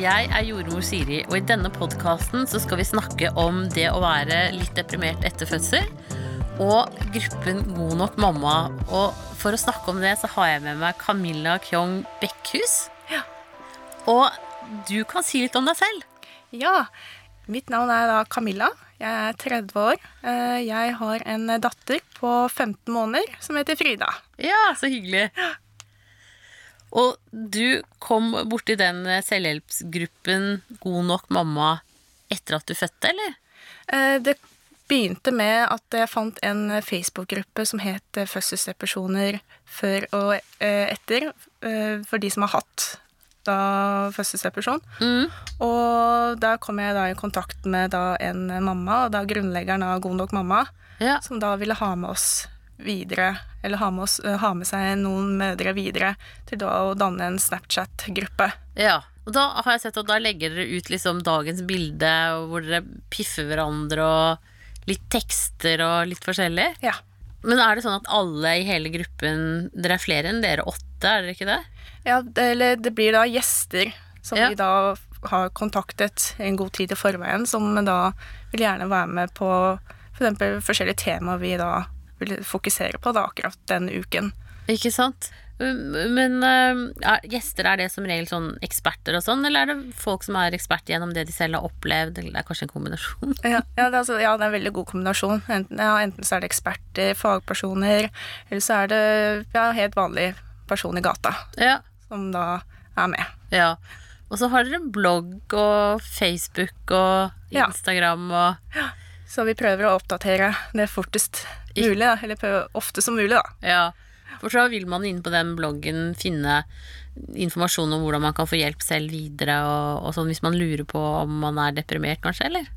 Jeg er jordmor Siri, og i denne podkasten skal vi snakke om det å være litt deprimert etter fødsel. Og gruppen God nok mamma. Og for å snakke om det, så har jeg med meg Camilla Kjong Bekkhus. Ja. Og du kan si litt om deg selv. Ja, mitt navn er da Camilla. Jeg er 30 år. Eh, Jeg har en datter på 15 måneder som heter Frida. Ja, så hyggelig. Og du kom borti den selvhjelpsgruppen God nok mamma etter at du fødte, eller? Eh, Det begynte med at jeg fant en Facebook-gruppe som het Fødselsdepresjoner før og eh, etter, eh, for de som har hatt da fødselsdepresjon. Mm. Og da kom jeg da i kontakt med en mamma, og da grunnleggeren av God nok mamma, Ja. som da ville ha med oss videre, eller ha med, oss, eh, ha med seg noen mødre videre til da å danne en Snapchat-gruppe. ja. Og da har jeg sett at da legger dere ut liksom dagens bilde, og hvor dere piffer hverandre og litt tekster og litt forskjellig. Ja. Men er det sånn at alle i hele gruppen Dere er flere enn dere åtte, er dere ikke det? ja det, eller det blir da gjester som Ja. vi da har kontaktet en god tid i forveien, som da vil gjerne være med på for eksempel forskjellige temaer vi da vil fokusere på da akkurat den uken. Ikke sant? Men øh, er, gjester, er det som regel sånn eksperter og sånn, eller er det folk som er eksperter gjennom det de selv har opplevd, eller det er kanskje en kombinasjon? Ja, ja, det, er altså, ja, det er en veldig god kombinasjon. Enten, ja, enten så er det eksperter, fagpersoner, eller så er det ja, helt vanlig person i gata Ja. som da er med. ja. Og så har dere blogg og Facebook og Ja. Instagram og Så vi prøver å oppdatere det fortest mulig, da. Eller prøve ofte som mulig, da. Ja. For så vil man inn på den bloggen finne informasjon om hvordan man kan få hjelp selv videre, og, og sånn hvis man lurer på om man er deprimert, kanskje, eller?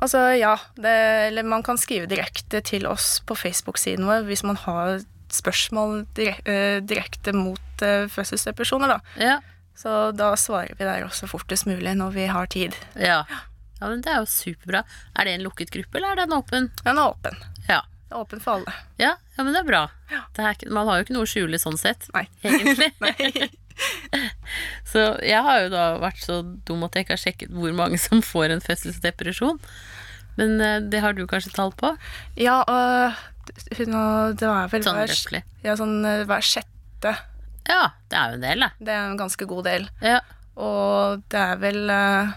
Altså, ja. Det, eller man kan skrive direkte til oss på Facebook-siden vår hvis man har spørsmål direk, eh, direkte mot uh, fødselsdepresjoner, da. Ja. Så da svarer vi der også fortest mulig når vi har tid. Ja. ja, men det er jo superbra. Er det en lukket gruppe, eller er den åpen? Den er åpen. Det er åpen for alle. Ja, ja men det er bra. Det er, man har jo ikke noe å skjule sånn sett, Nei. egentlig. Nei. Så jeg har jo da vært så dum at jeg ikke har sjekket hvor mange som får en fødselsdepresjon. Men eh, det har du kanskje tall på? Ja, og hun og det var vel Sånn hver, ja, sånn eh, hver sjette. Ja, det er jo en del, da. Det er en ganske god del. Ja. Og det er vel eh,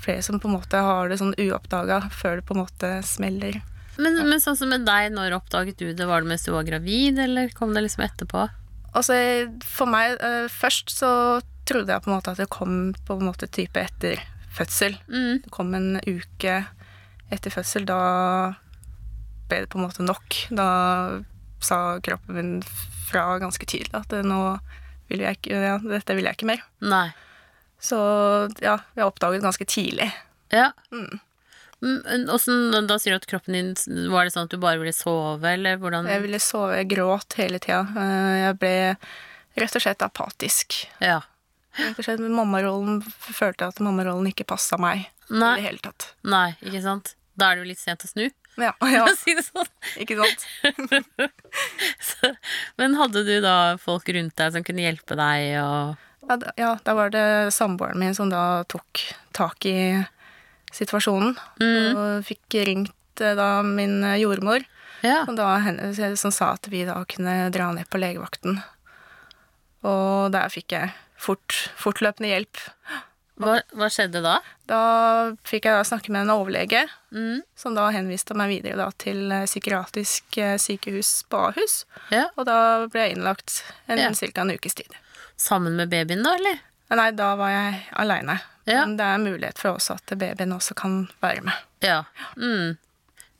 flere som på en måte har det sånn uoppdaga før det på en måte smeller. Men, men sånn som med deg, når oppdaget du det? Var det mens du var gravid, eller kom det liksom etterpå? Altså, for meg uh, først så trodde jeg på en måte at det kom på en måte type etter fødsel. Mm. Det kom en uke etter fødsel. Da ble det på en måte nok. Da sa kroppen min fra ganske tydelig at det, nå vil jeg ikke, ja, dette vil jeg ikke mer. Nei. Så ja, jeg oppdaget ganske tidlig. Ja. Mm. Da sier du at kroppen din Var det sånn at du bare ville sove, eller hvordan Jeg ville sove, jeg gråt hele tida. Eh, Jeg ble rett og slett apatisk. Ja. Rett og slett Mammarollen følte at mammarollen ikke passa meg i Nei. det hele tatt. Nei, ikke sant? Da er det jo litt sent å snu, Ja, ja si sånn. ikke sant? Så, men hadde du da folk rundt deg som kunne hjelpe deg, og Ja, da- ja, da var det samboeren min som da tok tak i situasjonen. Mm. Og fikk ringt eh, da min eh, jordmor, Ja. og da som sa at vi da kunne dra ned på legevakten. Og der fikk jeg fort, fortløpende hjelp. Hva, hva skjedde da? Da fikk jeg da snakke med en overlege, Mm. som da henviste meg videre da til eh, psykiatrisk eh, sykehus på Ahus. Ja. Og da ble jeg innlagt en, Ja. en ukes tid. Sammen med babyen, da, eller? Nei, da var jeg aleine. Ja. Men det er mulighet for også at babyen også kan være med. Ja. Mm.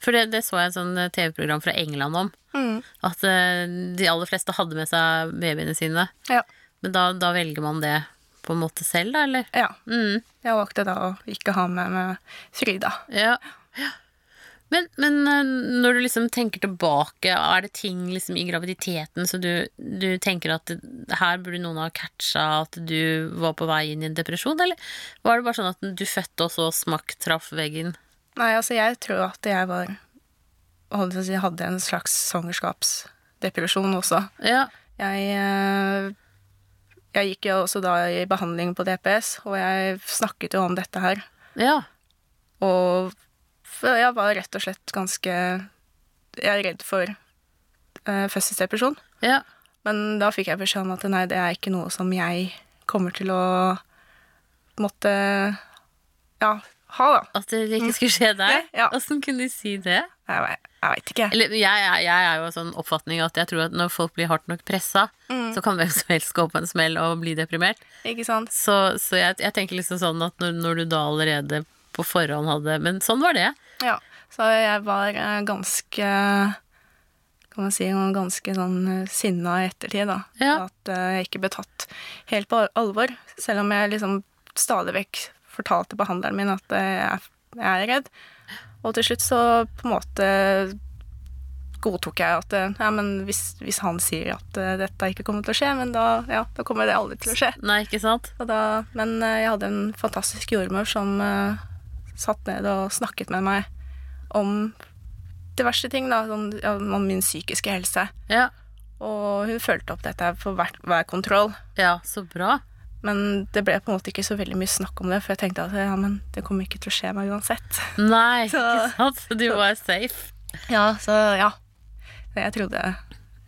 For det, det så jeg et sånn eh, TV-program fra England om. Mm. At eh, de aller fleste hadde med seg babyene sine. Ja. Men da, da velger man det på en måte selv, da, eller? ja. Mm. Jeg valgte da å ikke ha med meg Frida. Ja. ja. Men, men eh, når du liksom tenker tilbake, er det ting liksom i graviditeten så du, du tenker at her burde noen ha catcha at du var på vei inn i en depresjon, eller var det bare sånn at du fødte og så smakk traff veggen? Nei, altså, jeg tror at jeg var si, hadde en slags svangerskapsdepresjon også. Ja. Jeg eh, jeg gikk jo også da i behandling på DPS, og jeg snakket jo om dette her. Ja. Og for jeg var rett og slett ganske Jeg er redd for uh, fødselsdepresjon. Ja. Men da fikk jeg beskjed om at nei, det er ikke noe som jeg kommer til å måtte ja, ha, da. At det ikke skulle skje deg? Ja. Åssen kunne de si det? Jeg, vet jeg veit ikke. Eller, jeg, jeg, jeg er jo av sånn oppfatning at jeg tror at når folk blir hardt nok pressa, Mm. så kan hvem som helst gå på en smell og bli deprimert. Ikke sant? Så, så jeg tenker liksom sånn at når, når du da allerede på forhånd hadde Men sånn var det. Ja. Så jeg var eh, ganske Kan man si ganske sånn eh, sinna i ettertid, da. Ja. At eh, jeg ikke ble tatt helt på alvor. Selv om jeg liksom stadig vekk fortalte behandleren min at jeg, jeg er redd. Og til slutt så på en måte godtok jeg at ja, men hvis, hvis han sier at dette ikke kommer til å skje, men da, ja, da kommer det aldri til å skje. Nei, ikke sant? Og da, men jeg hadde en fantastisk jordmor som eh, satt ned og snakket med meg om diverse ting, da, sånn, ja, om min psykiske helse. Ja. Og hun fulgte opp dette for hver, hver kontroll. ja, så bra. Men det ble på en måte ikke så veldig mye snakk om det, for jeg tenkte at ja, men det kommer ikke til å skje meg uansett. Nei, Så- ikke sant? Så du var safe. Ja, så ja. Jeg trodde,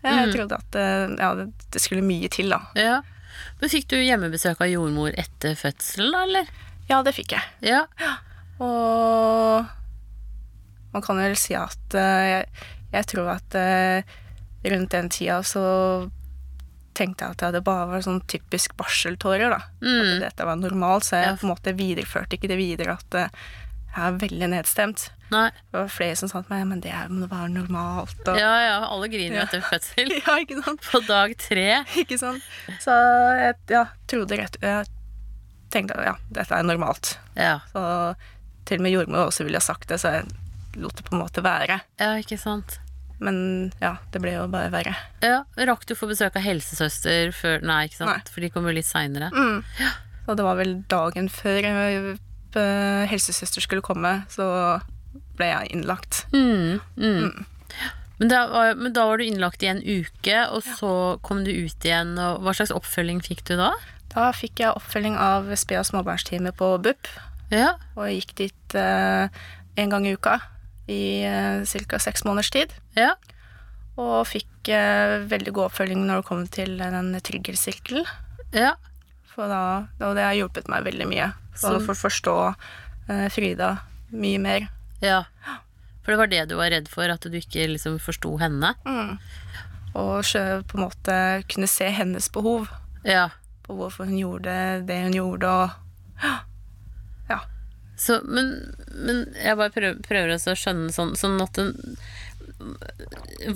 jeg trodde at eh, ja, det, det skulle mye til, da. Ja. Men fikk du hjemmebesøk av jordmor etter fødselen, da, eller? Ja, det fikk jeg. Ja. Og man kan vel si at eh, jeg, jeg tror at eh, rundt den tida så tenkte jeg at det bare var sånn typisk barseltårer, da. Mm. At dette var normalt, så jeg Ja. på en måte videreførte ikke det videre at eh, jeg er veldig nedstemt. Nei. Det var flere som sa til meg men det må være normalt. Og, Ja, ja, alle griner jo Ja. etter fødsel. ja, ikke sant? På dag tre. Ikke sant? Så jeg ja, trodde rett Jeg tenkte at ja, dette er normalt. Ja. Så til og med jordmor også ville ha sagt det, så jeg lot det på en måte være. ja, ikke sant. Men ja, det ble jo bare verre. Ja, Rakk du å få besøk av helsesøster før Nei, ikke sant? Nei. For de kom jo litt seinere. Mm. Og det var vel dagen før eh, helsesøster skulle komme, så ble jeg innlagt. Mm, mm. Men, da var, men da var du innlagt i en uke, og så kom du ut igjen. Og hva slags oppfølging fikk du da? Da fikk jeg oppfølging av sped- og småbarnsteamet på BUP, Ja, og jeg gikk dit eh, en gang i uka i eh, ca. seks måneders tid. ja, Og fikk eh, veldig god oppfølging når det kom til den triggersirkelen. ja. For da, og det har hjulpet meg veldig mye. Så for å forstå eh, Frida mye mer. ja. For det var det du var redd for, at du ikke liksom forsto henne? Mm. Og på en måte kunne se hennes behov Ja. på hvorfor hun gjorde det hun gjorde, og. Så, men, men jeg bare prøver, prøver også å skjønne sånn, sånn at den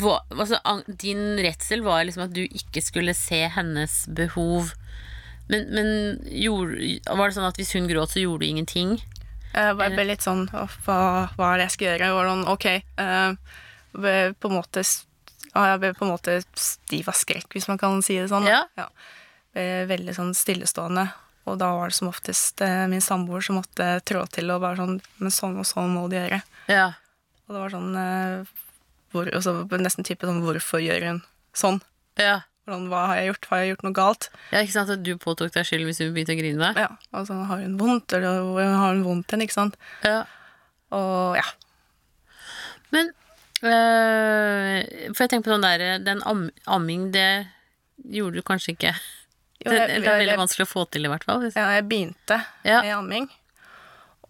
hva, altså, Din redsel var liksom at du ikke skulle se hennes behov. Men, men gjorde, var det sånn at hvis hun gråt, så gjorde du ingenting? Jeg bare ble litt sånn hva, hva er det jeg skal gjøre? Og sånn, ok. uh, ble på en måte ja, Jeg ble på en måte stiv av skrekk, hvis man kan si det sånn. Ja. Ja. Ble veldig sånn stillestående. Og da var det som oftest eh, min samboer som måtte trå til og bare sånn Men sånn og sånn må du gjøre. Ja. Og det var sånn eh, hvor, altså, Nesten type sånn Hvorfor gjør hun sånn? Ja. Hvordan, hva har jeg gjort? Har jeg gjort noe galt? ja, ikke sant at du påtok deg skyld hvis hun begynte å grine? Ja, altså Har hun vondt, eller har hun vondt igjen? Ikke sant? Ja. Og ja. Men øh, For jeg tenker på sånn der Den am, amming, det gjorde du kanskje ikke? Jo, Det, jeg- det er veldig vanskelig å få til, i hvert fall. Ja, jeg begynte Ja. med amming.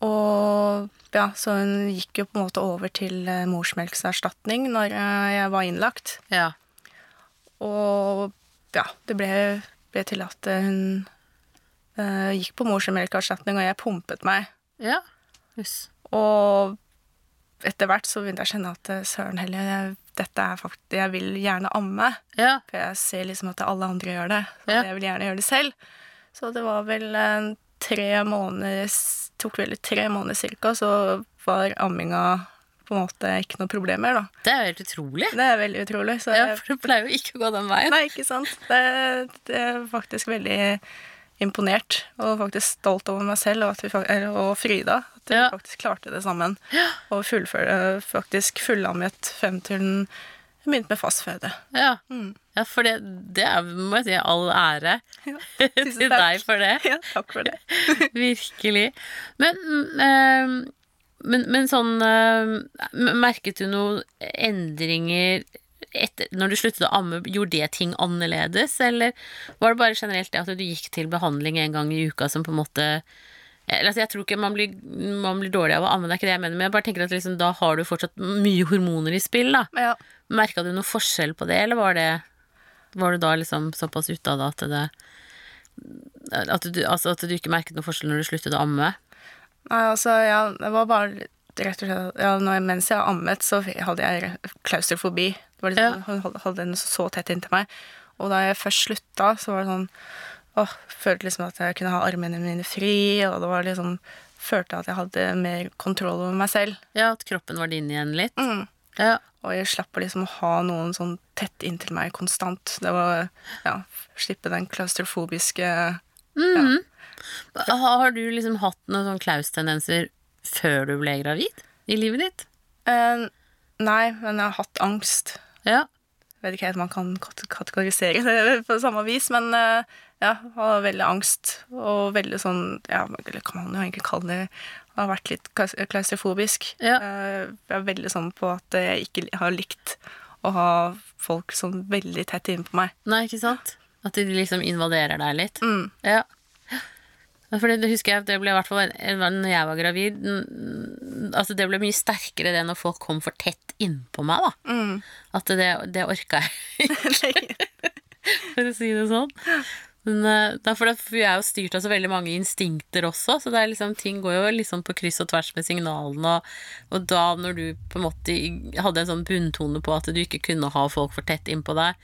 Og ja, så hun gikk jo på en måte over til eh, morsmelkserstatning når eh, jeg var innlagt. Ja. Og ja, det ble, ble til at eh, hun uh, gikk på morsmelkerstatning, og jeg pumpet meg. Ja. yes. Og etter hvert så begynte jeg å kjenne at søren heller, jeg, dette er faktisk Jeg vil gjerne amme. Ja. For jeg ser liksom at alle andre gjør det, Så Ja. jeg vil gjerne gjøre det selv. Så det var vel eh, tre måneder Tok vel tre måneder cirka, så var amminga på en måte ikke noe problemer, da. Det er jo helt utrolig. Det er veldig utrolig. Så Ja, for det pleier jo ikke å gå den veien. nei, ikke sant. Det, det er faktisk veldig imponert, og faktisk stolt over meg selv og, at vi, og Frida. At vi Ja. faktisk klarte det sammen. Og fullføre, faktisk fullammet frem til den begynte med fastføde. Ja. Mm. ja, for det, det er, må jeg si, all ære Ja, til deg for det. Ja, takk for det. Virkelig. Men, eh, men, men sånn øh, Merket du noen endringer etter, når du sluttet å amme? Gjorde det ting annerledes, eller var det bare generelt det at du gikk til behandling en gang i uka som på en måte eller, altså, jeg tror ikke man blir, man blir dårlig av å amme, det er ikke det jeg mener, men jeg bare tenker at liksom, da har du fortsatt mye hormoner i spill, da. Ja. Merka du noe forskjell på det, eller var det Var du da liksom såpass ute av det at det at du, altså at du ikke merket noe forskjell når du sluttet å amme? Nei, altså, ja, det var bare rett og slett ja, når, Mens jeg ammet, så hadde jeg klaustrofobi. Det var liksom, Hun hadde- den så tett inntil meg. Og da jeg først slutta, så var det sånn åh, Følte liksom at jeg kunne ha armene mine fri, og det var liksom Følte at jeg hadde mer kontroll over meg selv. Ja, at kroppen var din igjen litt? Mm. Ja. Og jeg slapp å liksom ha noen sånn tett inntil meg konstant. Det var ja, slippe den klaustrofobiske Mhm. Har du liksom hatt noen sånn klaus-tendenser før du ble gravid i livet ditt? Uh, Nei, men jeg har hatt angst. Ja. Jeg vet ikke helt om man kan kategorisere det på samme vis, men eh, ja, jeg har veldig angst. Og veldig sånn Ja, eller kan man jo egentlig kalle det Har vært litt klaus- klaustrofobisk. Ja. Eh, Jeg er veldig sånn på at jeg ikke har likt å ha folk sånn veldig tett innpå meg. Nei, ikke sant? At de liksom invaderer deg litt? Mm. Ja. For det, det husker jeg det ble i hvert fall når jeg var gravid Altså det ble mye sterkere det når folk kom for tett innpå meg, da. Mm. At det, det orka jeg ikke, for å si det sånn. Men eh, at vi er jo styrt av så veldig mange instinkter også, så er liksom, ting går jo liksom på kryss og tvers med signalene, og, og da når du på en måte hadde en sånn bunntone på at du ikke kunne ha folk for tett innpå deg,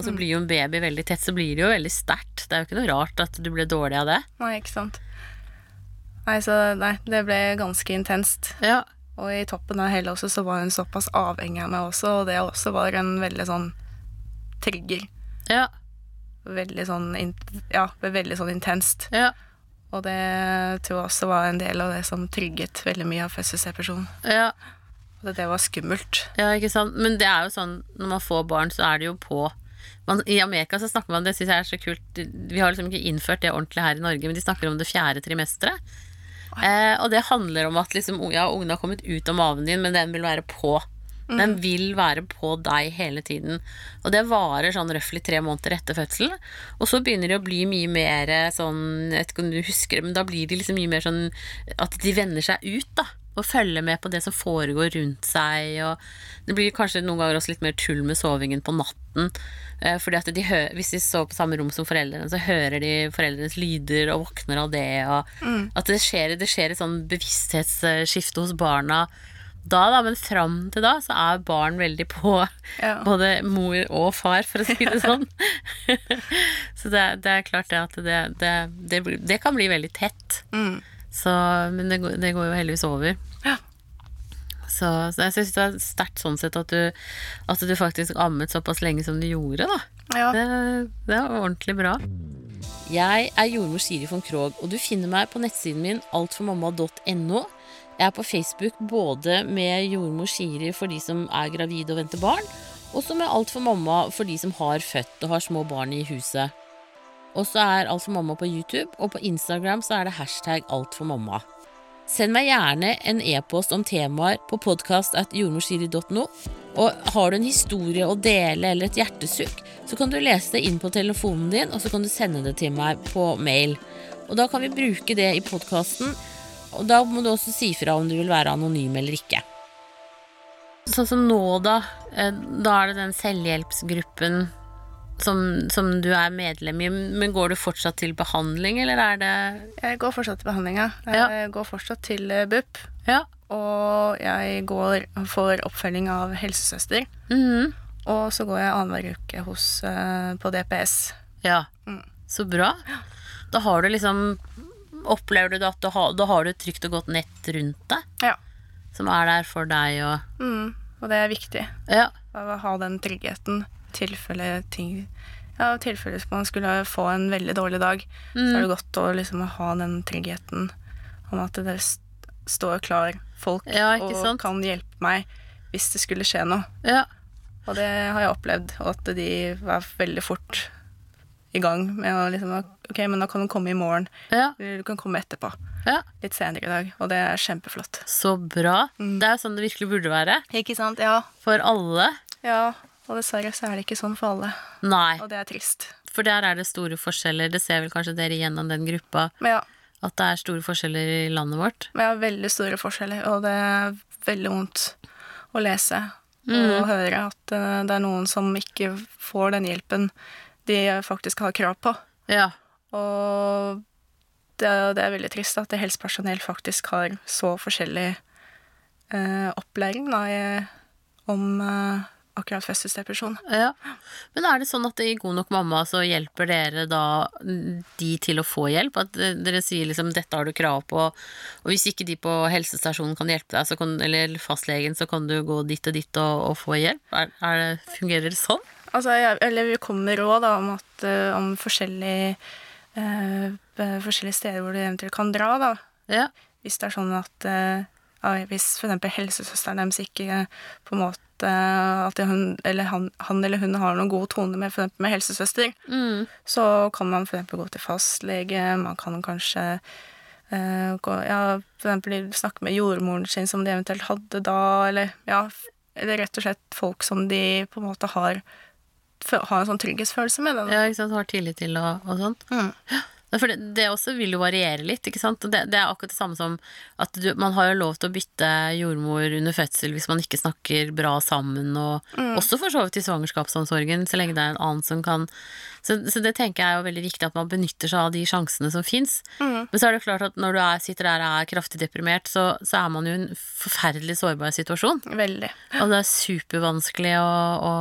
og så blir jo en baby veldig tett, så blir det jo veldig sterkt. Det er jo ikke noe rart at du ble dårlig av det. Nei, ikke sant. Nei, så nei, det ble ganske intenst. Ja. Og i toppen av hele også så var hun såpass avhengig av meg også, og det også var en veldig sånn trigger. Ja. Veldig sånn, ja, veldig sånn intenst. Ja. Og det tror jeg også var en del av det som trygget veldig mye av fødselsdepresjon. Ja. At det, det var skummelt. Ja, ikke sant. Men det er jo sånn, når man får barn, så er det jo på man, I Amerika så snakker man det synes jeg er så kult Vi har liksom ikke innført det ordentlig her i Norge, men de snakker om det fjerde trimesteret. Eh, og det handler om at liksom, ja, ungen har kommet ut av maven din, men den vil være på. Den vil være på deg hele tiden. Og det varer sånn røftlig tre måneder etter fødselen. Og så begynner det å bli mye mer sånn Jeg vet ikke om du husker det, men da blir de liksom mye mer sånn at de vender seg ut, da. Og følger med på det som foregår rundt seg. Og det blir kanskje noen ganger også litt mer tull med sovingen på natten. Eh, fordi at de hører, Hvis de sover på samme rom som foreldrene, så hører de foreldrenes lyder og våkner av det. Og At det skjer, det skjer et sånn bevissthetsskifte hos barna da, da, men fram til da så er barn veldig på Ja. både mor og far, for å si det sånn. så det, det er klart det at det, det, det, det kan bli veldig tett. Mm. Så, men det, går- det går jo heldigvis over. Ja. Så, så jeg syns det er sterkt sånn sett at du, at du faktisk ammet såpass lenge som du gjorde, da. Ja. Det, det er ordentlig bra. Jeg er jordmor Siri von Krogh, og du finner meg på nettsiden min altformamma.no. Jeg er på Facebook både med jordmor Siri for de som er gravide og venter barn, og så med Alt for mamma for de som har født og har små barn i huset. Og så er Alt for mamma på YouTube, og på Instagram så er det hashtag Alt for mamma. Send meg gjerne en e-post om temaer på podkast.jordmorsiri.no. Og har du en historie å dele eller et hjertesukk, så kan du lese det inn på telefonen din, og så kan du sende det til meg på mail. Og da kan vi bruke det i podkasten, og da må du også si fra om du vil være anonym eller ikke. Sånn som nå, da. eh, Da er det den selvhjelpsgruppen som, som du er medlem i, men går du fortsatt til behandling, eller er det Jeg går fortsatt til behandling, Ja. Jeg går fortsatt til eh, BUP. Ja. Og jeg går for oppfølging av helsesøster. Mhm. Og så går jeg annenhver uke hos, eh, på DPS. Ja. Mm. Så bra. Da har du liksom Opplever du at du har, da har du et trygt og godt nett rundt deg, Ja. som er der for deg og Mm. Og det er viktig. Ja. Å ha den tryggheten tilfelle ting Ja, tilfelle man skulle få en veldig dårlig dag, så er det godt å liksom ha den tryggheten om at det står klar folk Ja, og sant? kan hjelpe meg hvis det skulle skje noe. ja. Og det har jeg opplevd, og at de var veldig fort i gang med å liksom Ok, men da kan du komme i morgen. Ja. Eller du kan komme etterpå. ja. Litt senere i dag. Og det er kjempeflott. Så bra. Det er jo sånn det virkelig burde være. Ikke sant? Ja. For alle. Ja. Og dessverre så er det ikke sånn for alle. Nei. Og det er trist. For der er det store forskjeller. Det ser vel kanskje dere gjennom den gruppa. Ja, At det er store forskjeller i landet vårt. Ja, veldig store forskjeller, og det er veldig vondt å lese og høre at eh, det er noen som ikke får den hjelpen de faktisk har krav på. Ja. Og det, er- det er veldig trist at det helsepersonell faktisk har så forskjellig eh, opplæring da, i, om eh, akkurat fødselsdepresjon. ja. Men er det sånn at i God nok mamma så hjelper dere da de til å få hjelp? At dere sier liksom 'dette har du krav på', og hvis ikke de på helsestasjonen kan hjelpe deg, så kan, eller fastlegen, så kan du gå dit og dit og, og få hjelp? Er, er det, fungerer det sånn? Altså, jeg, eller vi kommer med råd da, om, at, eh, om forskjellige, eh, eh, forskjellige steder hvor du eventuelt kan dra. Da. Ja. Hvis det er sånn at eh, Hvis f.eks. helsesøsteren deres ikke på en måte at hun eller han, han eller hun har noen gode tone med, med helsesøster, Mm. så kan man f.eks. gå til fastlege. Man kan kanskje eh, gå, ja, eksempel snakke med jordmoren sin som de eventuelt hadde da, eller ja, eller rett og slett folk som de på en måte har har en sånn trygghetsfølelse med. Den. Ja, ikke sant, har tillit til og, og sånt. Mm. Ja, For det, det også vil jo variere litt, ikke sant. Det, det er akkurat det samme som at du, man har jo lov til å bytte jordmor under fødsel hvis man ikke snakker bra sammen, og også for så vidt i svangerskapsomsorgen, så lenge det er en annen som kan så, så det tenker jeg er jo veldig viktig at man benytter seg av de sjansene som fins. Mm. Men så er det klart at når du er, sitter der og er kraftig deprimert, så, så er man jo i en forferdelig sårbar situasjon. Veldig. Og det er supervanskelig å, å,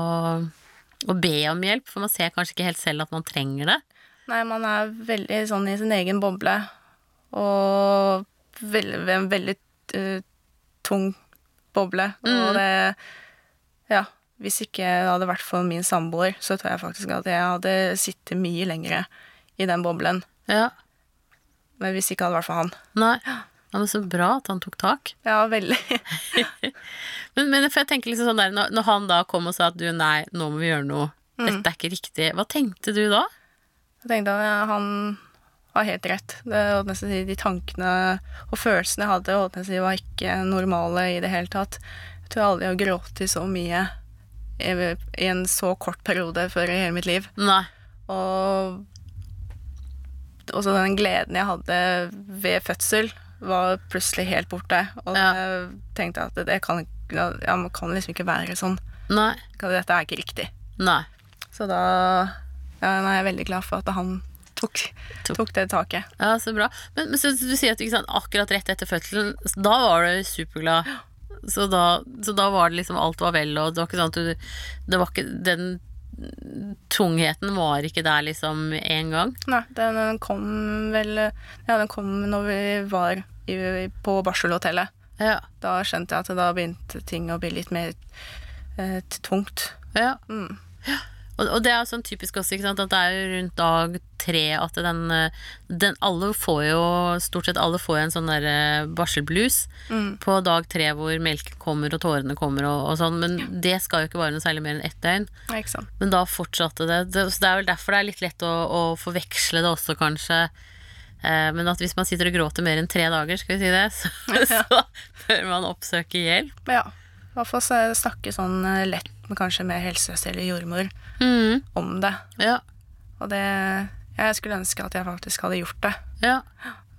å be om hjelp, for man ser kanskje ikke helt selv at man trenger det. Nei, man er veldig sånn i sin egen boble, og veldig, en veldig uh, tung boble. Og det Ja. Hvis ikke det hadde vært for min samboer, så tror jeg faktisk at jeg hadde sittet mye lengre i den boblen. Ja, Men hvis ikke hadde vært for han. nei. Ja, men så bra at han tok tak. Ja, veldig. Men, men for jeg tenker liksom sånn der, når, når han da kom og sa at du, nei, nå må vi gjøre noe, Mm. dette er ikke riktig, hva tenkte du da? Jeg tenkte at han har helt rett. Det, si, de tankene og følelsene jeg hadde, jeg si, var ikke normale i det hele tatt. Jeg tror aldri jeg har grått så mye i, i en så kort periode før i hele mitt liv. Nei. Og også den gleden jeg hadde ved fødsel, var plutselig helt borte. Og Ja. jeg tenkte at det kan, ja, man kan liksom ikke være sånn. Nei. Dette er ikke riktig. Nei. Så da ja, nå er jeg veldig glad for at han tok, Tok. det taket. Ja, så bra. Men, men så, du sier at ikke sant, akkurat rett etter fødselen, da var du superglad. Så da, så da var det liksom alt var vel, og det var ikke sånn at du Det var ikke Den tungheten var ikke der liksom en gang. Nei, den, den kom vel Ja, den kom når vi var i, på barselhotellet. Ja. Da skjønte jeg at da begynte ting å bli litt mer eh, tungt. ja. Mm. Og, og det er sånn typisk også, ikke sant, at det er rundt dag tre at den, eh, den Alle får jo, stort sett alle får en sånn derre barselblues Mm. på dag tre hvor melken kommer og tårene kommer og, og sånn, men det skal jo ikke vare noe særlig mer enn ett døgn. Ja, Men da fortsatte det. det. Så det er vel derfor det er litt lett å, å forveksle det også, kanskje. Eh, men at hvis man sitter og gråter mer enn tre dager, skal vi si det, så, Ja. så bør man oppsøke hjelp. Ja. I hvert fall snakke sånn eh, med kanskje med helsesøster eller jordmor Mm, om det. ja, Og det Jeg skulle ønske at jeg faktisk hadde gjort det. ja,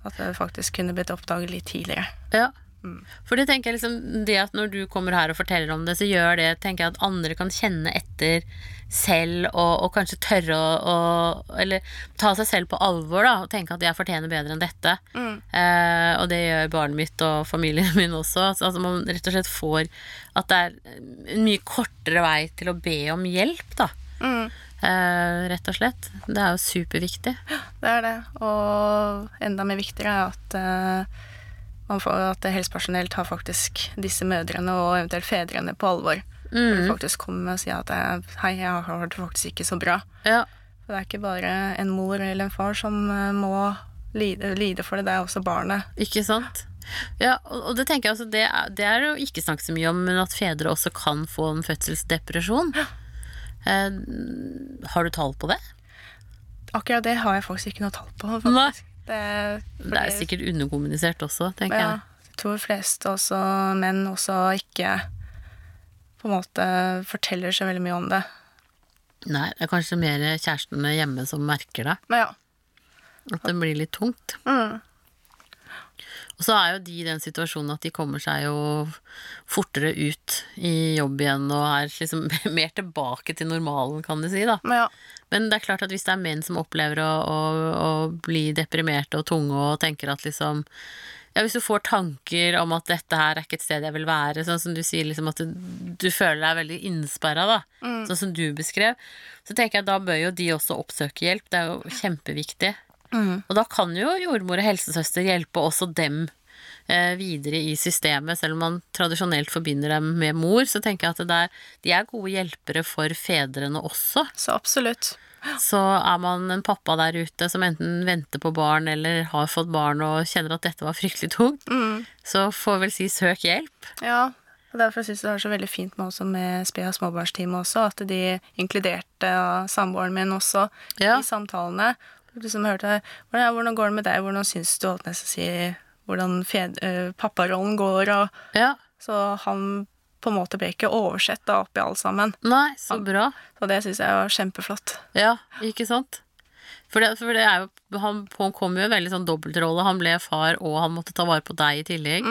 At det faktisk kunne blitt oppdaget litt tidligere. ja. Mm. For det tenker jeg liksom, det at når du kommer her og forteller om det, så gjør det tenker jeg at andre kan kjenne etter selv, og, og kanskje tørre å, å Eller ta seg selv på alvor, da, og tenke at jeg fortjener bedre enn dette. Mm. Eh, og det gjør barnet mitt og familien min også. Så altså man rett og slett får At det er en mye kortere vei til å be om hjelp, da. Mm. Eh, rett og slett. Det er jo superviktig. Det er det. Og enda mer viktigere er at eh, man får at helsepersonell tar faktisk disse mødrene og eventuelt fedrene på alvor. Mm. faktisk kommer og sier at eh, hei, jeg har det faktisk ikke så bra. Ja. For det er ikke bare en mor eller en far som eh, må lide, lide for det, det er også barnet. Ikke sant? Ja, og det tenker jeg altså, det er, det er jo ikke snakket så mye om, men at fedre også kan få en fødselsdepresjon. Eh, har du tall på det? Akkurat det har jeg faktisk ikke noe tall på. Faktisk. Det, Det er sikkert underkommunisert også, tenker ja, jeg. jeg tror flest også menn også ikke på en måte forteller så veldig mye om det. Nei, det er kanskje mer kjærestene hjemme som merker det. Ja. At det blir litt tungt. Mm. Og så er jo de i den situasjonen at de kommer seg jo fortere ut i jobb igjen og er liksom mer tilbake til normalen, kan du si, da. Men ja. Men det er klart at hvis det er menn som opplever å, å, å bli deprimerte og tunge og tenker at liksom ja, Hvis du får tanker om at dette her er ikke et sted jeg vil være, sånn som du sier, liksom at du, du føler deg veldig innsperra, da, sånn som du beskrev, så tenker jeg at da bør jo de også oppsøke hjelp. Det er jo kjempeviktig. Og da kan jo jordmor og helsesøster hjelpe også dem videre i systemet, selv om man tradisjonelt forbinder dem med mor, så tenker jeg at det er, de er gode hjelpere for fedrene også. Så absolutt. Så er man en pappa der ute som enten venter på barn eller har fått barn og kjenner at dette var fryktelig tungt, så får vel si søk hjelp. Ja. Og derfor syns jeg det er så veldig fint med, også med Spea småbarnsteam også, at de inkluderte samboeren min også Ja. i samtalene. Liksom hørte hvordan, hvordan går det med deg, hvordan syns du holdt nesten å si hvordan fed, eh, papparollen går, og Ja. så han på en måte ble ikke oversett da oppi alt sammen. Nei, så bra. Så det syns jeg var kjempeflott. Ja, ikke sant? For det, for det er jo Han han kom jo i en veldig sånn dobbeltrolle. Han ble far, og han måtte ta vare på deg i tillegg.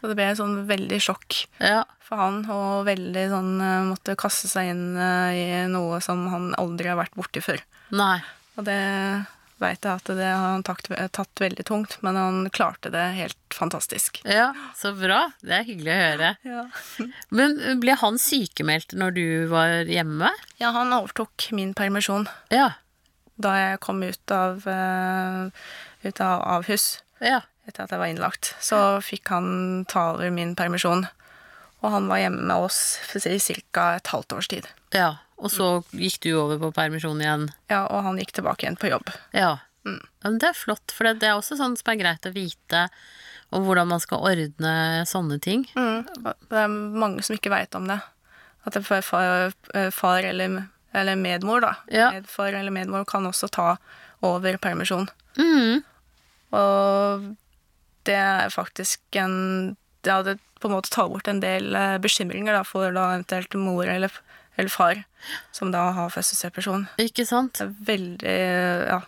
Så det ble sånn veldig sjokk Ja. for han, og veldig sånn eh, måtte kaste seg inn eh, i noe som han aldri har vært borti før. Nei. Og det veit jeg at det har han tatt, tatt veldig tungt, men han klarte det helt fantastisk. Ja, så bra. Det er hyggelig å høre. Ja. Men ble han sykemeldt når du var hjemme? ja, han overtok min permisjon Ja. da jeg kom ut av, eh, ut av avhus. Ja. etter at jeg var innlagt. Så fikk han ta over min permisjon. Og han var hjemme med oss for ca. et halvt års tid. ja. Og så gikk du over på permisjon igjen? Ja, og han gikk tilbake igjen på jobb. Ja. ja men det er flott, for det det er også sånn som er greit å vite om hvordan man skal ordne sånne ting. Mm. Det er mange som ikke veit om det. At det far, eh, far eller, eller medmor, da. Ja. Medfar eller medmor kan også ta over permisjon. Mm. Og det er faktisk en Det hadde på en måte tar bort en del eh, bekymringer da, for da eventuelt mor eller, eller far, som da har fødselsdepresjon. Ikke sant? Det er veldig Ja.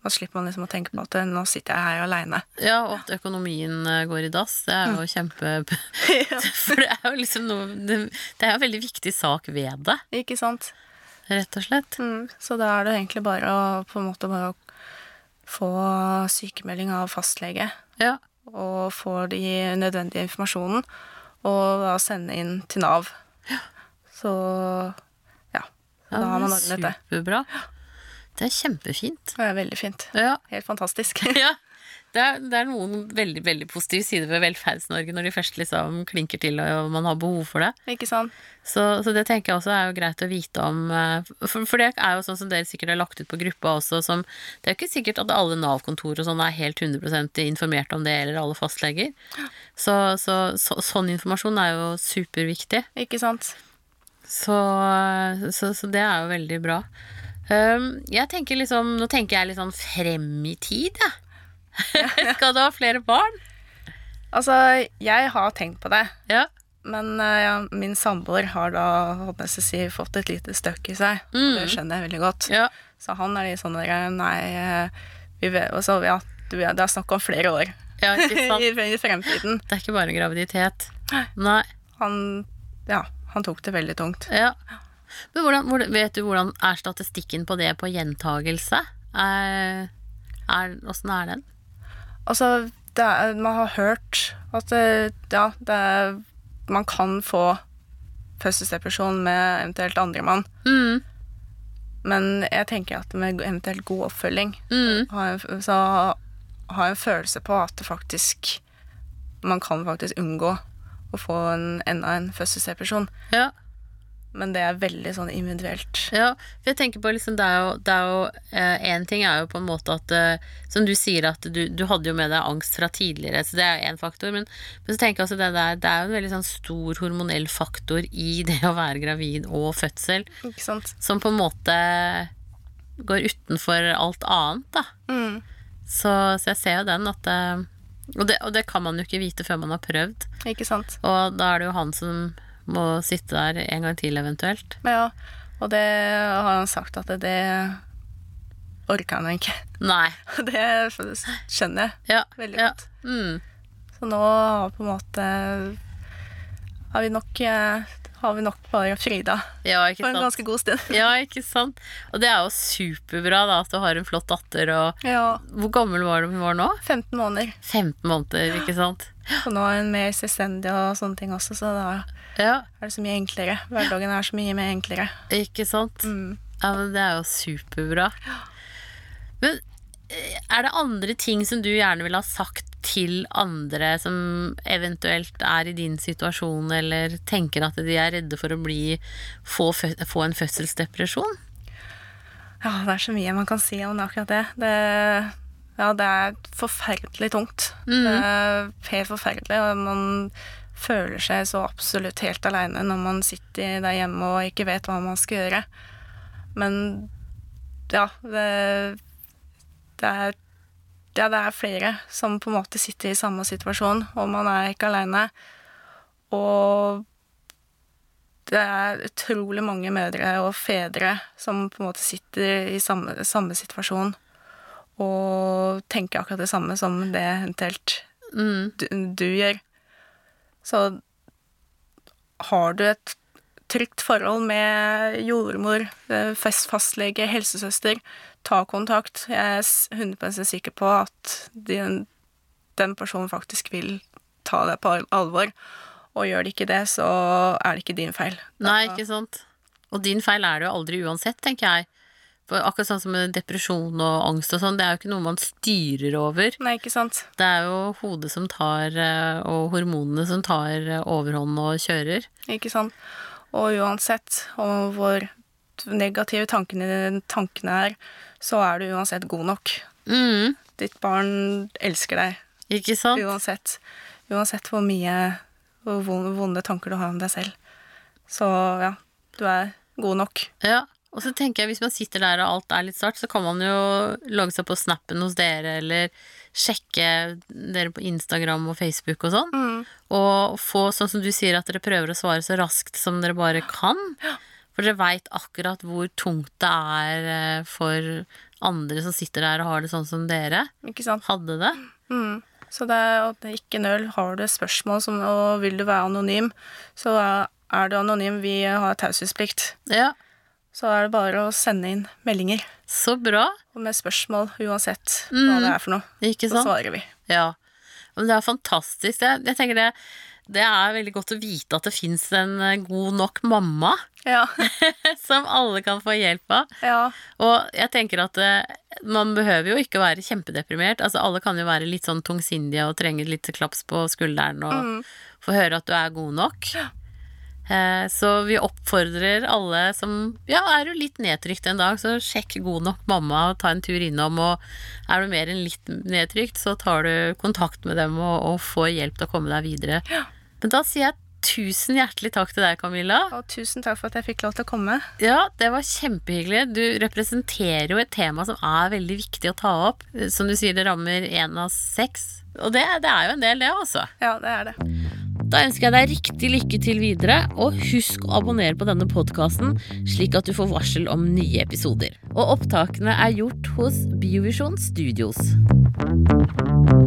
Da slipper man liksom å tenke på at eh, nå sitter jeg her aleine. Ja, og at økonomien eh, går i dass, det er jo kjempe... For det er jo liksom noe Det, det er jo en veldig viktig sak ved det, Ikke sant? rett og slett. Mm, så da er det egentlig bare å på en måte bare få sykemelding av fastlege Ja. og få de nødvendige informasjonen, og da sende inn til Nav. Så ja. ja Da har man ordnet det. Superbra. Det er kjempefint. Det er veldig fint. Ja. Helt fantastisk. ja. Det er, det er noen veldig veldig positive sider ved Velferds-Norge når de først liksom klinker til og man har behov for det. Ikke sant? Så, så det tenker jeg også er jo greit å vite om. eh, For, for det er jo sånn som dere sikkert har lagt ut på gruppa også, som Det er jo ikke sikkert at alle Nav-kontor og sånn er helt 100% informert om det, eller alle fastleger. Så, så, så sånn informasjon er jo superviktig. Ikke sant? Så, så, så det er jo veldig bra. Um, jeg tenker liksom Nå tenker jeg litt sånn frem i tid, jeg. Skal du ha flere barn? Altså, jeg har tenkt på det, Ja. men eh, ja, min samboer har da si, fått et lite støkk i seg. og Det skjønner jeg veldig godt. ja. Så han er litt sånn Nei, eh, vi vet, også, ja, du, det er snakk om flere år Ja, i, i fremtiden. Det er ikke bare graviditet. Nei. Han, ja, han tok det veldig tungt. Ja. Men hvordan, hvordan, vet du hvordan er statistikken på det på gjentagelse? Er, er, åssen er den? Altså, er, man har hørt at ja, det er, man kan få fødselsdepresjon med eventuelt andremann. Mm, Men jeg tenker at med eventuelt god oppfølging, mm, har jeg, så har jeg en følelse på at det faktisk Man kan faktisk unngå å få en, enda en fødselsdepresjon. ja. Men det er veldig sånn individuelt. Ja, for jeg tenker på liksom, det er jo, det er jo eh, En ting er jo på en måte at eh, Som du sier at du, du hadde jo med deg angst fra tidligere, så det er én faktor. Men, men så tenker jeg altså det der Det er jo en veldig sånn stor hormonell faktor i det å være gravid og fødsel, Ikke sant? som på en måte går utenfor alt annet, da. Mm. Så, så jeg ser jo den at eh, og det, og det kan man jo ikke vite før man har prøvd. Ikke sant? Og da er det jo han som må sitte der en gang til, eventuelt. Ja, og det har han sagt at det, det orker han ikke. Nei. Det skjønner jeg Ja. veldig ja. godt. Mm. Så nå har på en måte har vi nok, eh, har vi nok bare Frida Ja, for en sant. ganske god stund. Ja, ikke sant. Og det er jo superbra da, at du har en flott datter. Og Ja, hvor gammel var hun var nå? 15 måneder. 15 måneder, ikke sant? Og nå er hun mer selvstendig og sånne ting også, så da Ja, er det så mye enklere. Hverdagen er så mye mer enklere. ikke sant? Mm. Ja, men det er jo superbra. Men eh, er det andre ting som du gjerne ville ha sagt til andre som eventuelt er i din situasjon, eller tenker at de er redde for å bli få, få en fødselsdepresjon? Ja, det er så mye man kan si om akkurat det. det ja, det er forferdelig tungt. Mm. Det er helt forferdelig, og man føler seg så absolutt helt aleine når man sitter der hjemme og ikke vet hva man skal gjøre. Men ja, det, det er ja, det er flere som på en måte sitter i samme situasjon, og man er ikke aleine. Og det er utrolig mange mødre og fedre som på en måte sitter i samme, samme situasjon og tenker akkurat det samme som det eventuelt Mm. du, du gjør. Så har du et trygt forhold med jordmor, eh, fastlege, helsesøster, ta kontakt. Jeg er s- 100 sikker på at den, den personen faktisk vil ta deg på alvor. Og gjør de ikke det, så er det ikke din feil. Nei, ikke sant? Og din feil er det jo aldri uansett, tenker jeg. For akkurat sånn som depresjon og angst og sånn, det er jo ikke noe man styrer over. Nei, ikke sant? Det er jo hodet som tar, eh, og hormonene som tar eh, overhånd og kjører. Ikke sant? Og uansett om hvor negative tankene, tankene er, så er du uansett god nok. Mm, Ditt barn elsker deg ikke sant? uansett. Uansett hvor mye hvor vonde, tanker du har om deg selv. Så ja, du er god nok. Ja. Og så tenker jeg, hvis man sitter der og alt er litt svart, så kan man jo logge seg på snappen hos dere, eller sjekke dere på Instagram og Facebook og sånn. Mm. Og få, sånn som du sier, at dere prøver å svare så raskt som dere bare kan. For dere veit akkurat hvor tungt det er eh, for andre som sitter der og har det sånn som dere Ikke sant? hadde det. Mm. Så det er at ikke nøl. Har du spørsmål som, og vil du være anonym, så er, er du anonym. Vi har taushetsplikt. Ja, Så er det bare å sende inn meldinger så bra. og med spørsmål uansett hva Mm. det er for noe. Ikke sant? Så svarer vi. Ja. Men det er fantastisk. Jeg, jeg tenker det, det er veldig godt å vite at det fins en eh, god nok mamma Ja. som alle kan få hjelp av. ja. Og jeg tenker at eh, man behøver jo ikke være kjempedeprimert. Altså Alle kan jo være litt sånn tungsindige og trenge litt klaps på skulderen og Mm. få høre at du er god nok. Eh, Så vi oppfordrer alle som Ja, er du litt nedtrykt en dag, så sjekk god nok mamma og ta en tur innom. Og er du mer enn litt nedtrykt, så tar du kontakt med dem og, og får hjelp til å komme deg videre. Men da sier jeg tusen hjertelig takk til deg, Camilla. Og tusen takk for at jeg fikk lov til å komme. Ja, det var kjempehyggelig. Du representerer jo et tema som er veldig viktig å ta opp. Som du sier, det rammer én av seks. Og det, det er jo en del, det, altså. Ja, det er det. Da ønsker jeg deg riktig lykke til videre, og husk å abonnere på denne podkasten, slik at du får varsel om nye episoder. Og opptakene er gjort hos Biovisjon Studios.